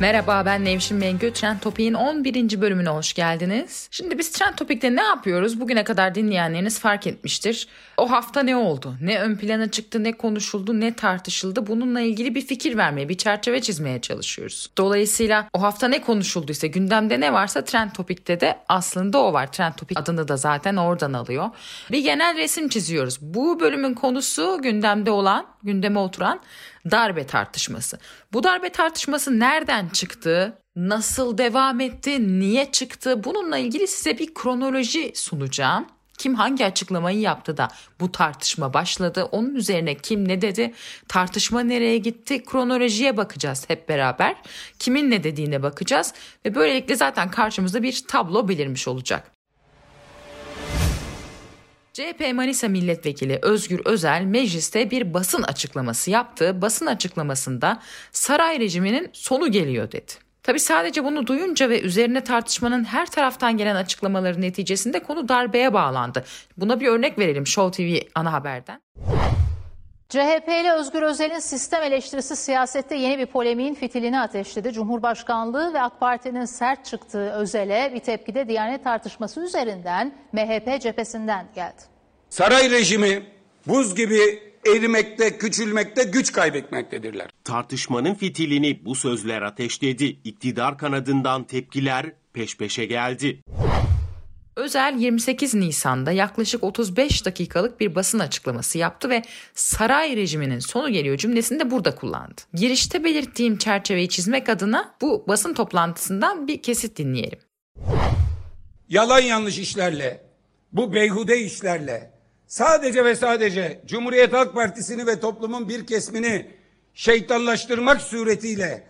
Merhaba ben Nevşin Mengü. Trend Topik'in 11. bölümüne hoş geldiniz. Şimdi biz Trend Topik'te ne yapıyoruz? Bugüne kadar dinleyenleriniz fark etmiştir. O hafta ne oldu? Ne ön plana çıktı, ne konuşuldu, ne tartışıldı? Bununla ilgili bir fikir vermeye, bir çerçeve çizmeye çalışıyoruz. Dolayısıyla o hafta ne konuşulduysa, gündemde ne varsa Trend Topik'te de aslında o var. Trend Topik adını da zaten oradan alıyor. Bir genel resim çiziyoruz. Bu bölümün konusu gündemde olan, gündeme oturan darbe tartışması. Bu darbe tartışması nereden çıktı? Nasıl devam etti? Niye çıktı? Bununla ilgili size bir kronoloji sunacağım. Kim hangi açıklamayı yaptı da bu tartışma başladı? Onun üzerine kim ne dedi? Tartışma nereye gitti? Kronolojiye bakacağız hep beraber. Kimin ne dediğine bakacağız ve böylelikle zaten karşımızda bir tablo belirmiş olacak. CHP Manisa Milletvekili Özgür Özel mecliste bir basın açıklaması yaptı. Basın açıklamasında saray rejiminin sonu geliyor dedi. Tabi sadece bunu duyunca ve üzerine tartışmanın her taraftan gelen açıklamaların neticesinde konu darbeye bağlandı. Buna bir örnek verelim Show TV ana haberden. CHP'li Özgür Özel'in sistem eleştirisi siyasette yeni bir polemiğin fitilini ateşledi. Cumhurbaşkanlığı ve AK Parti'nin sert çıktığı Özel'e bir tepki de Diyanet tartışması üzerinden MHP cephesinden geldi. Saray rejimi buz gibi erimekte, küçülmekte, güç kaybetmektedirler. Tartışmanın fitilini bu sözler ateşledi. İktidar kanadından tepkiler peş peşe geldi. Özel 28 Nisan'da yaklaşık 35 dakikalık bir basın açıklaması yaptı ve saray rejiminin sonu geliyor cümlesini de burada kullandı. Girişte belirttiğim çerçeveyi çizmek adına bu basın toplantısından bir kesit dinleyelim. Yalan yanlış işlerle, bu beyhude işlerle sadece ve sadece Cumhuriyet Halk Partisi'ni ve toplumun bir kesmini şeytanlaştırmak suretiyle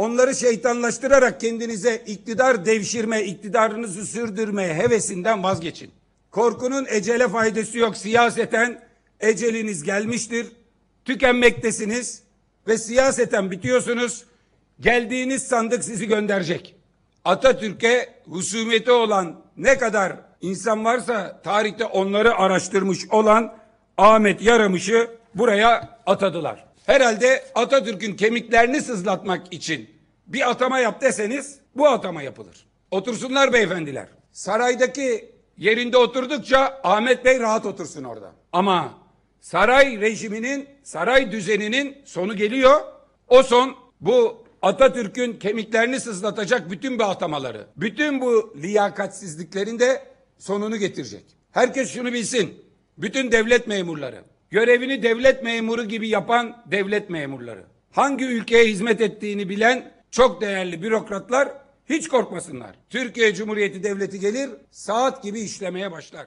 onları şeytanlaştırarak kendinize iktidar devşirme, iktidarınızı sürdürme hevesinden vazgeçin. Korkunun ecele faydası yok. Siyaseten eceliniz gelmiştir. Tükenmektesiniz ve siyaseten bitiyorsunuz. Geldiğiniz sandık sizi gönderecek. Atatürk'e husumeti olan ne kadar insan varsa tarihte onları araştırmış olan Ahmet Yaramış'ı buraya atadılar. Herhalde Atatürk'ün kemiklerini sızlatmak için bir atama yap deseniz bu atama yapılır. Otursunlar beyefendiler. Saraydaki yerinde oturdukça Ahmet Bey rahat otursun orada. Ama saray rejiminin, saray düzeninin sonu geliyor. O son bu Atatürk'ün kemiklerini sızlatacak bütün bu atamaları, bütün bu liyakatsizliklerin de sonunu getirecek. Herkes şunu bilsin. Bütün devlet memurları, görevini devlet memuru gibi yapan devlet memurları, hangi ülkeye hizmet ettiğini bilen çok değerli bürokratlar hiç korkmasınlar. Türkiye Cumhuriyeti Devleti gelir, saat gibi işlemeye başlar.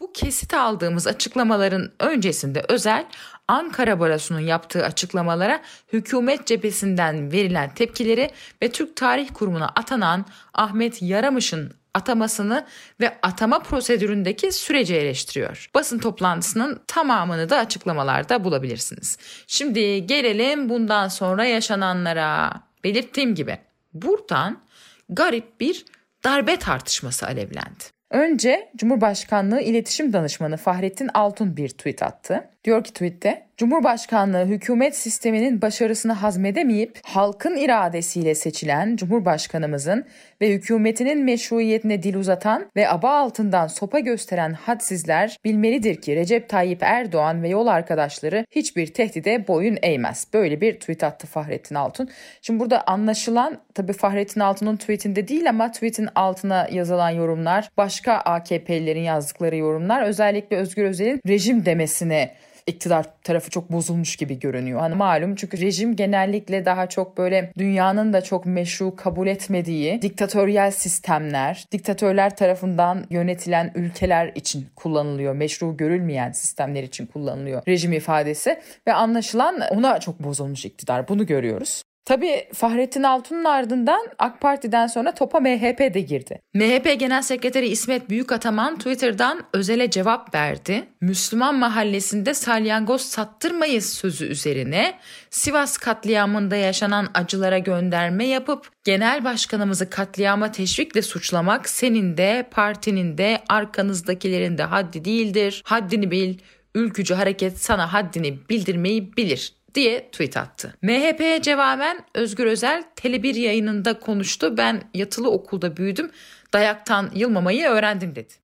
Bu kesit aldığımız açıklamaların öncesinde özel Ankara Barosu'nun yaptığı açıklamalara hükümet cephesinden verilen tepkileri ve Türk Tarih Kurumu'na atanan Ahmet Yaramış'ın atamasını ve atama prosedüründeki süreci eleştiriyor. Basın toplantısının tamamını da açıklamalarda bulabilirsiniz. Şimdi gelelim bundan sonra yaşananlara. Belirttiğim gibi buradan garip bir darbe tartışması alevlendi. Önce Cumhurbaşkanlığı İletişim Danışmanı Fahrettin Altun bir tweet attı. Diyor ki tweette Cumhurbaşkanlığı hükümet sisteminin başarısını hazmedemeyip halkın iradesiyle seçilen Cumhurbaşkanımızın ve hükümetinin meşruiyetine dil uzatan ve aba altından sopa gösteren hadsizler bilmelidir ki Recep Tayyip Erdoğan ve yol arkadaşları hiçbir tehdide boyun eğmez. Böyle bir tweet attı Fahrettin Altun. Şimdi burada anlaşılan tabii Fahrettin Altun'un tweetinde değil ama tweetin altına yazılan yorumlar, başka AKP'lilerin yazdıkları yorumlar özellikle Özgür Özel'in rejim demesine iktidar tarafı çok bozulmuş gibi görünüyor. Hani malum çünkü rejim genellikle daha çok böyle dünyanın da çok meşru kabul etmediği diktatöryel sistemler, diktatörler tarafından yönetilen ülkeler için kullanılıyor. Meşru görülmeyen sistemler için kullanılıyor rejim ifadesi ve anlaşılan ona çok bozulmuş iktidar. Bunu görüyoruz. Tabii Fahrettin Altun'un ardından AK Parti'den sonra topa MHP de girdi. MHP Genel Sekreteri İsmet Büyükataman Twitter'dan özele cevap verdi. Müslüman mahallesinde salyangoz sattırmayız sözü üzerine Sivas katliamında yaşanan acılara gönderme yapıp genel başkanımızı katliama teşvikle suçlamak senin de partinin de arkanızdakilerin de haddi değildir. Haddini bil, ülkücü hareket sana haddini bildirmeyi bilir diye tweet attı. MHP'ye cevaben Özgür Özel Tele1 yayınında konuştu. Ben yatılı okulda büyüdüm. Dayaktan yılmamayı öğrendim dedi.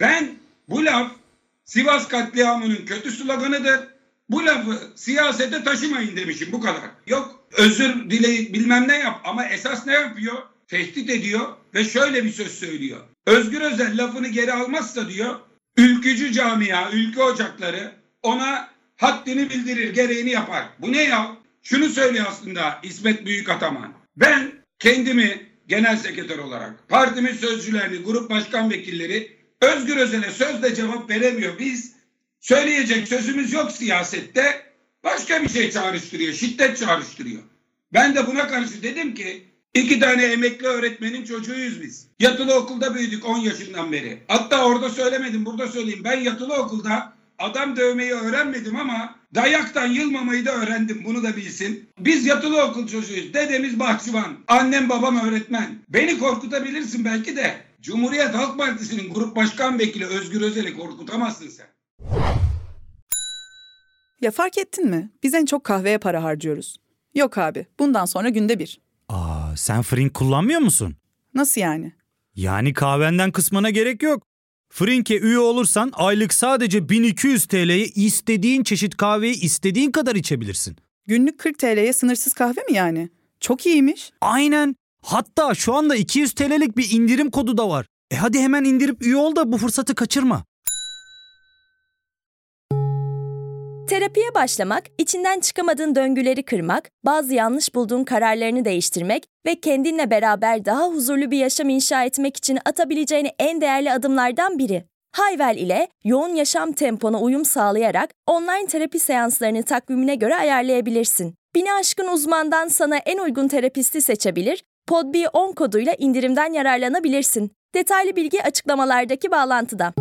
Ben bu laf Sivas katliamının kötü sloganıdır. Bu lafı siyasete taşımayın demişim bu kadar. Yok özür dileyip bilmem ne yap ama esas ne yapıyor? Tehdit ediyor ve şöyle bir söz söylüyor. Özgür Özel lafını geri almazsa diyor ülkücü camia, ülke ocakları ona haddini bildirir, gereğini yapar. Bu ne ya? Şunu söylüyor aslında İsmet Büyük Ataman. Ben kendimi genel sekreter olarak partimin sözcülerini, grup başkan vekilleri Özgür Özel'e sözle cevap veremiyor. Biz söyleyecek sözümüz yok siyasette. Başka bir şey çağrıştırıyor, şiddet çağrıştırıyor. Ben de buna karşı dedim ki iki tane emekli öğretmenin çocuğuyuz biz. Yatılı okulda büyüdük 10 yaşından beri. Hatta orada söylemedim, burada söyleyeyim. Ben yatılı okulda adam dövmeyi öğrenmedim ama dayaktan yılmamayı da öğrendim. Bunu da bilsin. Biz yatılı okul çocuğuyuz. Dedemiz bahçıvan. Annem babam öğretmen. Beni korkutabilirsin belki de. Cumhuriyet Halk Partisi'nin grup başkan vekili Özgür Özel'i korkutamazsın sen. Ya fark ettin mi? Biz en çok kahveye para harcıyoruz. Yok abi, bundan sonra günde bir. Aa, sen Frink kullanmıyor musun? Nasıl yani? Yani kahvenden kısmına gerek yok. Frink'e üye olursan aylık sadece 1200 TL'ye istediğin çeşit kahveyi istediğin kadar içebilirsin. Günlük 40 TL'ye sınırsız kahve mi yani? Çok iyiymiş. Aynen. Hatta şu anda 200 TL'lik bir indirim kodu da var. E hadi hemen indirip üye ol da bu fırsatı kaçırma. Terapiye başlamak, içinden çıkamadığın döngüleri kırmak, bazı yanlış bulduğun kararlarını değiştirmek ve kendinle beraber daha huzurlu bir yaşam inşa etmek için atabileceğin en değerli adımlardan biri. Hayvel ile yoğun yaşam tempona uyum sağlayarak online terapi seanslarını takvimine göre ayarlayabilirsin. Bini aşkın uzmandan sana en uygun terapisti seçebilir, PodB10 koduyla indirimden yararlanabilirsin. Detaylı bilgi açıklamalardaki bağlantıda.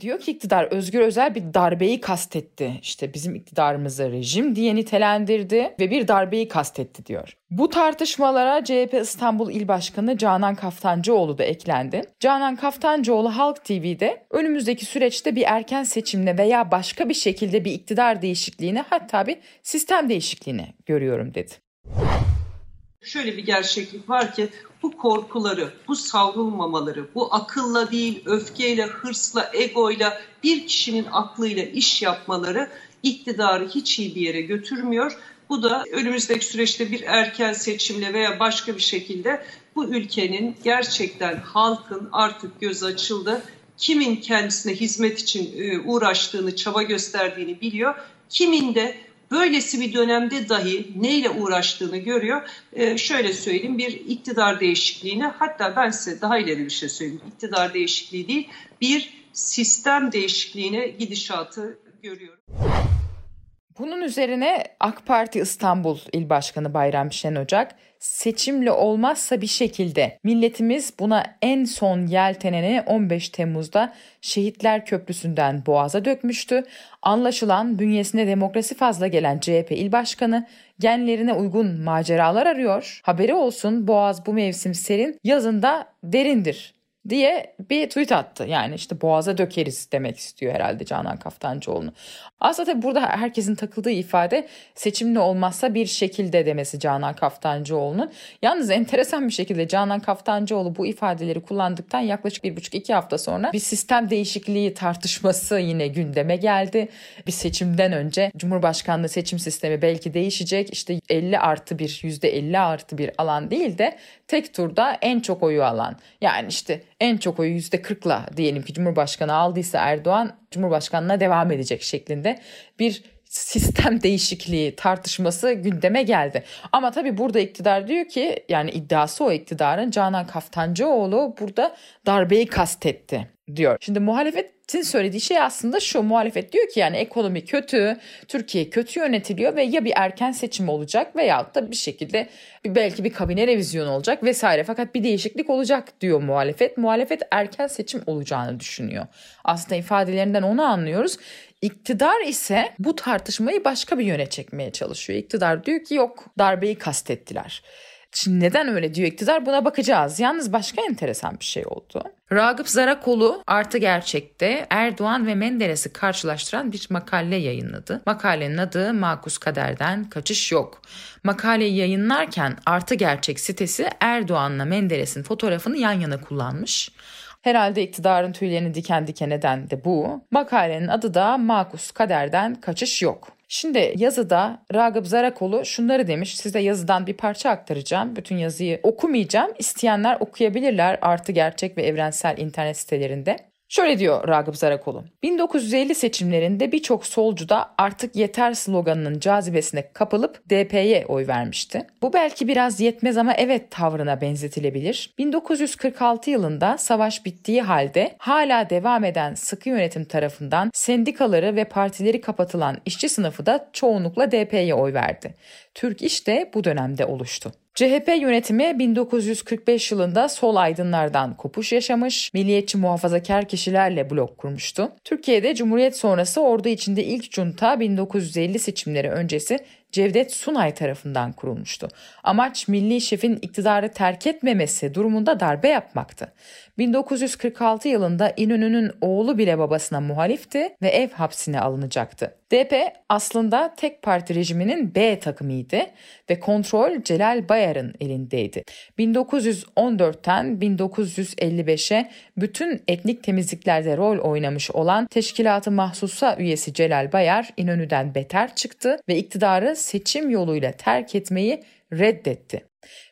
Diyor ki iktidar Özgür Özel bir darbeyi kastetti. İşte bizim iktidarımızı rejim diye nitelendirdi ve bir darbeyi kastetti diyor. Bu tartışmalara CHP İstanbul İl Başkanı Canan Kaftancıoğlu da eklendi. Canan Kaftancıoğlu Halk TV'de önümüzdeki süreçte bir erken seçimle veya başka bir şekilde bir iktidar değişikliğini hatta bir sistem değişikliğini görüyorum dedi. Şöyle bir gerçeklik var ki bu korkuları, bu savrulmamaları, bu akılla değil, öfkeyle, hırsla, egoyla, bir kişinin aklıyla iş yapmaları iktidarı hiç iyi bir yere götürmüyor. Bu da önümüzdeki süreçte bir erken seçimle veya başka bir şekilde bu ülkenin gerçekten halkın artık göz açıldı. Kimin kendisine hizmet için e, uğraştığını, çaba gösterdiğini biliyor. Kimin de böylesi bir dönemde dahi neyle uğraştığını görüyor. Ee, şöyle söyleyeyim bir iktidar değişikliğine hatta ben size daha ileri bir şey söyleyeyim. İktidar değişikliği değil bir sistem değişikliğine gidişatı görüyorum. Bunun üzerine AK Parti İstanbul İl Başkanı Bayram Şenocak seçimle olmazsa bir şekilde milletimiz buna en son yelteneni 15 Temmuz'da Şehitler Köprüsü'nden Boğaz'a dökmüştü. Anlaşılan bünyesine demokrasi fazla gelen CHP İl Başkanı genlerine uygun maceralar arıyor. Haberi olsun Boğaz bu mevsim serin, yazında derindir diye bir tweet attı. Yani işte boğaza dökeriz demek istiyor herhalde Canan Kaftancıoğlu'nu. Aslında tabii burada herkesin takıldığı ifade seçimli olmazsa bir şekilde demesi Canan Kaftancıoğlu'nun. Yalnız enteresan bir şekilde Canan Kaftancıoğlu bu ifadeleri kullandıktan yaklaşık bir buçuk iki hafta sonra bir sistem değişikliği tartışması yine gündeme geldi. Bir seçimden önce Cumhurbaşkanlığı seçim sistemi belki değişecek. İşte 50 artı bir yüzde 50 artı bir alan değil de tek turda en çok oyu alan yani işte en çok oyu %40'la diyelim ki Cumhurbaşkanı aldıysa Erdoğan Cumhurbaşkanına devam edecek şeklinde bir sistem değişikliği tartışması gündeme geldi. Ama tabii burada iktidar diyor ki yani iddiası o iktidarın Canan Kaftancıoğlu burada darbeyi kastetti diyor. Şimdi muhalefetin söylediği şey aslında şu muhalefet diyor ki yani ekonomi kötü, Türkiye kötü yönetiliyor ve ya bir erken seçim olacak veyahut da bir şekilde belki bir kabine revizyonu olacak vesaire fakat bir değişiklik olacak diyor muhalefet. Muhalefet erken seçim olacağını düşünüyor. Aslında ifadelerinden onu anlıyoruz. İktidar ise bu tartışmayı başka bir yöne çekmeye çalışıyor. İktidar diyor ki yok darbeyi kastettiler. Şimdi neden öyle diyor iktidar buna bakacağız. Yalnız başka enteresan bir şey oldu. Ragıp Zarakolu artı gerçekte Erdoğan ve Menderes'i karşılaştıran bir makale yayınladı. Makalenin adı Makus Kader'den Kaçış Yok. Makaleyi yayınlarken artı gerçek sitesi Erdoğan'la Menderes'in fotoğrafını yan yana kullanmış. Herhalde iktidarın tüylerini diken diken eden de bu. Makalenin adı da Makus Kader'den Kaçış Yok. Şimdi yazıda Ragıp Zarakolu şunları demiş. Size yazıdan bir parça aktaracağım. Bütün yazıyı okumayacağım. İsteyenler okuyabilirler artı gerçek ve evrensel internet sitelerinde. Şöyle diyor Ragıp Zarakolu. 1950 seçimlerinde birçok solcu da artık yeter sloganının cazibesine kapılıp DP'ye oy vermişti. Bu belki biraz yetmez ama evet tavrına benzetilebilir. 1946 yılında savaş bittiği halde hala devam eden sıkı yönetim tarafından sendikaları ve partileri kapatılan işçi sınıfı da çoğunlukla DP'ye oy verdi. Türk İş de bu dönemde oluştu. CHP yönetimi 1945 yılında sol aydınlardan kopuş yaşamış, milliyetçi muhafazakar kişilerle blok kurmuştu. Türkiye'de Cumhuriyet sonrası ordu içinde ilk junta 1950 seçimleri öncesi Cevdet Sunay tarafından kurulmuştu. Amaç milli şefin iktidarı terk etmemesi durumunda darbe yapmaktı. 1946 yılında İnönü'nün oğlu bile babasına muhalifti ve ev hapsine alınacaktı. DP aslında tek parti rejiminin B takımıydı ve kontrol Celal Bayar'ın elindeydi. 1914'ten 1955'e bütün etnik temizliklerde rol oynamış olan Teşkilatı Mahsusa üyesi Celal Bayar İnönü'den beter çıktı ve iktidarı seçim yoluyla terk etmeyi reddetti.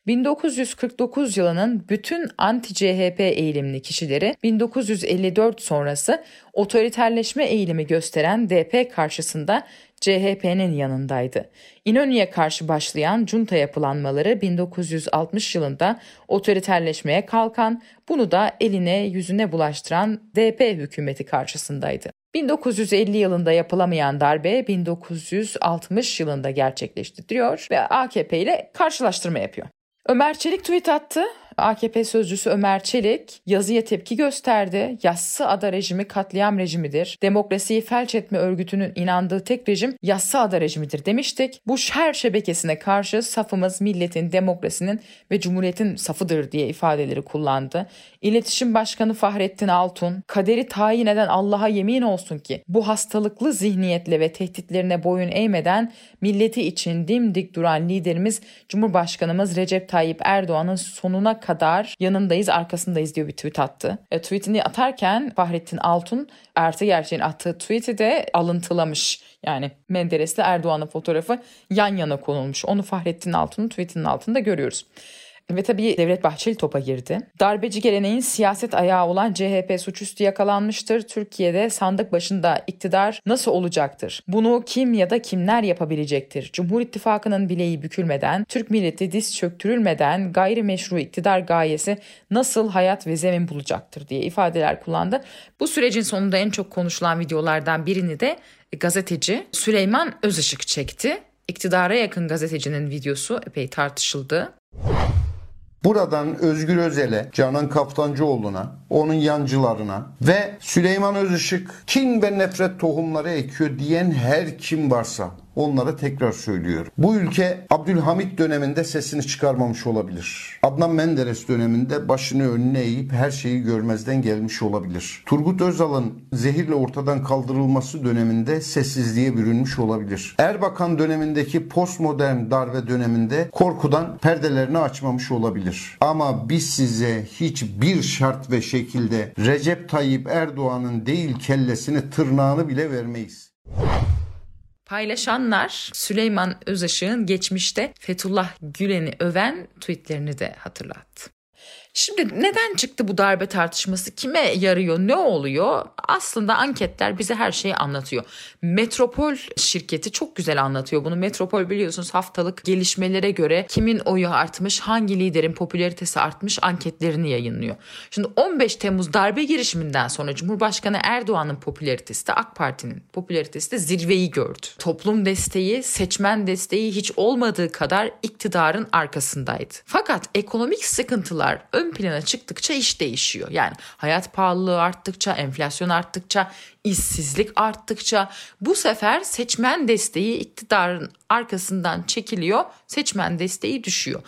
1949 yılının bütün anti-CHP eğilimli kişileri 1954 sonrası otoriterleşme eğilimi gösteren DP karşısında CHP'nin yanındaydı. İnönü'ye karşı başlayan junta yapılanmaları 1960 yılında otoriterleşmeye kalkan, bunu da eline yüzüne bulaştıran DP hükümeti karşısındaydı. 1950 yılında yapılamayan darbe 1960 yılında gerçekleşti diyor ve AKP ile karşılaştırma yapıyor. Ömer Çelik tweet attı. AKP sözcüsü Ömer Çelik yazıya tepki gösterdi. Yassı ada rejimi katliam rejimidir. Demokrasiyi felç etme örgütünün inandığı tek rejim yassı ada rejimidir demiştik. Bu şer şebekesine karşı safımız milletin, demokrasinin ve cumhuriyetin safıdır diye ifadeleri kullandı. İletişim Başkanı Fahrettin Altun, kaderi tayin eden Allah'a yemin olsun ki bu hastalıklı zihniyetle ve tehditlerine boyun eğmeden milleti için dimdik duran liderimiz Cumhurbaşkanımız Recep Tayyip Erdoğan'ın sonuna kadar yanındayız arkasındayız diyor bir tweet attı. E, tweetini atarken Fahrettin Altun Erti Gerçek'in attığı tweet'i de alıntılamış. Yani Menderes'le Erdoğan'ın fotoğrafı yan yana konulmuş. Onu Fahrettin Altun'un tweetinin altında görüyoruz. Ve tabii Devlet Bahçeli topa girdi. Darbeci geleneğin siyaset ayağı olan CHP suçüstü yakalanmıştır. Türkiye'de sandık başında iktidar nasıl olacaktır? Bunu kim ya da kimler yapabilecektir? Cumhur İttifakı'nın bileği bükülmeden, Türk milleti diz çöktürülmeden gayrimeşru iktidar gayesi nasıl hayat ve zemin bulacaktır diye ifadeler kullandı. Bu sürecin sonunda en çok konuşulan videolardan birini de gazeteci Süleyman Özışık çekti. İktidara yakın gazetecinin videosu epey tartışıldı. Buradan Özgür Özel'e, Canan Kaftancıoğlu'na, onun yancılarına ve Süleyman Özışık kin ve nefret tohumları ekiyor diyen her kim varsa Onlara tekrar söylüyorum. Bu ülke Abdülhamit döneminde sesini çıkarmamış olabilir. Adnan Menderes döneminde başını önüne eğip her şeyi görmezden gelmiş olabilir. Turgut Özal'ın zehirle ortadan kaldırılması döneminde sessizliğe bürünmüş olabilir. Erbakan dönemindeki postmodern darbe döneminde korkudan perdelerini açmamış olabilir. Ama biz size hiçbir şart ve şekilde Recep Tayyip Erdoğan'ın değil kellesini tırnağını bile vermeyiz. Paylaşanlar Süleyman Özışık'ın geçmişte Fethullah Gülen'i öven tweetlerini de hatırlattı. Şimdi neden çıktı bu darbe tartışması? Kime yarıyor? Ne oluyor? Aslında anketler bize her şeyi anlatıyor. Metropol şirketi çok güzel anlatıyor bunu. Metropol biliyorsunuz haftalık gelişmelere göre kimin oyu artmış, hangi liderin popülaritesi artmış anketlerini yayınlıyor. Şimdi 15 Temmuz darbe girişiminden sonra Cumhurbaşkanı Erdoğan'ın popülaritesi de AK Parti'nin popülaritesi de zirveyi gördü. Toplum desteği, seçmen desteği hiç olmadığı kadar iktidarın arkasındaydı. Fakat ekonomik sıkıntılar ön plana çıktıkça iş değişiyor. Yani hayat pahalılığı arttıkça, enflasyon arttıkça, işsizlik arttıkça bu sefer seçmen desteği iktidarın arkasından çekiliyor, seçmen desteği düşüyor.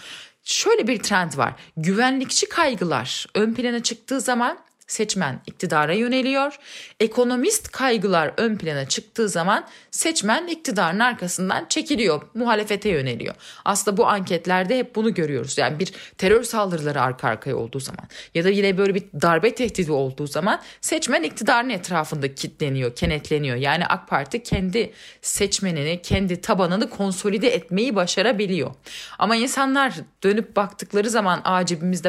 Şöyle bir trend var. Güvenlikçi kaygılar ön plana çıktığı zaman seçmen iktidara yöneliyor. Ekonomist kaygılar ön plana çıktığı zaman seçmen iktidarın arkasından çekiliyor, muhalefete yöneliyor. Aslında bu anketlerde hep bunu görüyoruz. Yani bir terör saldırıları arka arkaya olduğu zaman ya da yine böyle bir darbe tehdidi olduğu zaman seçmen iktidarın etrafında kitleniyor, kenetleniyor. Yani AK Parti kendi seçmenini, kendi tabanını konsolide etmeyi başarabiliyor. Ama insanlar dönüp baktıkları zaman aa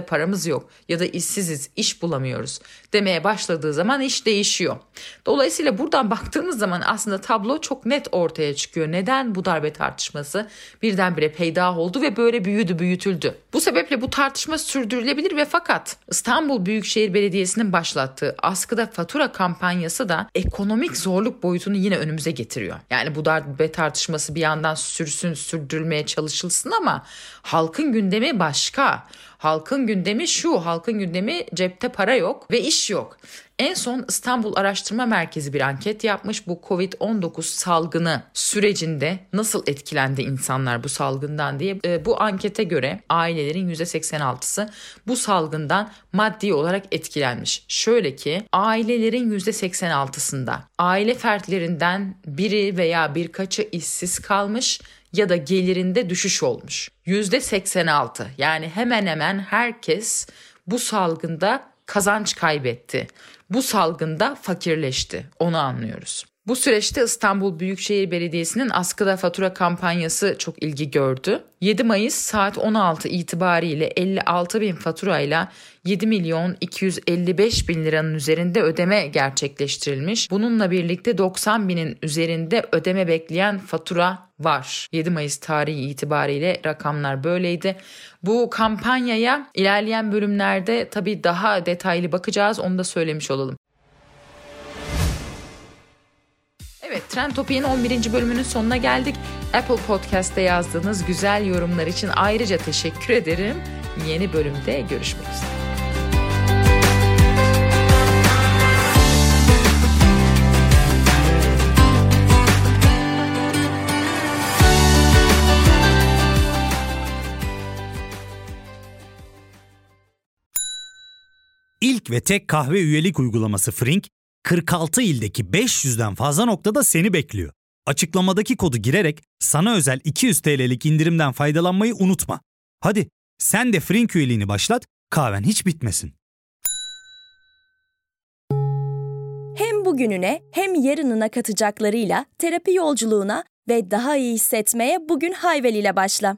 paramız yok ya da işsiziz, iş bulamıyoruz demeye başladığı zaman iş değişiyor. Dolayısıyla buradan baktığımız zaman aslında tablo çok net ortaya çıkıyor. Neden bu darbe tartışması birdenbire peydah oldu ve böyle büyüdü, büyütüldü. Bu sebeple bu tartışma sürdürülebilir ve fakat İstanbul Büyükşehir Belediyesi'nin başlattığı askıda fatura kampanyası da ekonomik zorluk boyutunu yine önümüze getiriyor. Yani bu darbe tartışması bir yandan sürsün, sürdürülmeye çalışılsın ama halkın gündemi başka. Halkın gündemi şu, halkın gündemi cepte para yok ve iş yok. En son İstanbul Araştırma Merkezi bir anket yapmış. Bu Covid-19 salgını sürecinde nasıl etkilendi insanlar bu salgından diye. E, bu ankete göre ailelerin %86'sı bu salgından maddi olarak etkilenmiş. Şöyle ki ailelerin %86'sında aile fertlerinden biri veya birkaçı işsiz kalmış ya da gelirinde düşüş olmuş. %86 yani hemen hemen herkes bu salgında kazanç kaybetti. Bu salgında fakirleşti. Onu anlıyoruz. Bu süreçte İstanbul Büyükşehir Belediyesi'nin askıda fatura kampanyası çok ilgi gördü. 7 Mayıs saat 16 itibariyle 56 bin faturayla 7 milyon 255 bin liranın üzerinde ödeme gerçekleştirilmiş. Bununla birlikte 90 binin üzerinde ödeme bekleyen fatura var. 7 Mayıs tarihi itibariyle rakamlar böyleydi. Bu kampanyaya ilerleyen bölümlerde tabii daha detaylı bakacağız onu da söylemiş olalım. Trend Topi'nin 11. bölümünün sonuna geldik. Apple Podcast'te yazdığınız güzel yorumlar için ayrıca teşekkür ederim. Yeni bölümde görüşmek üzere. İlk ve tek kahve üyelik uygulaması Frink, 46 ildeki 500'den fazla noktada seni bekliyor. Açıklamadaki kodu girerek sana özel 200 TL'lik indirimden faydalanmayı unutma. Hadi sen de Frink üyeliğini başlat, kahven hiç bitmesin. Hem bugününe hem yarınına katacaklarıyla terapi yolculuğuna ve daha iyi hissetmeye bugün Hayvel ile başla.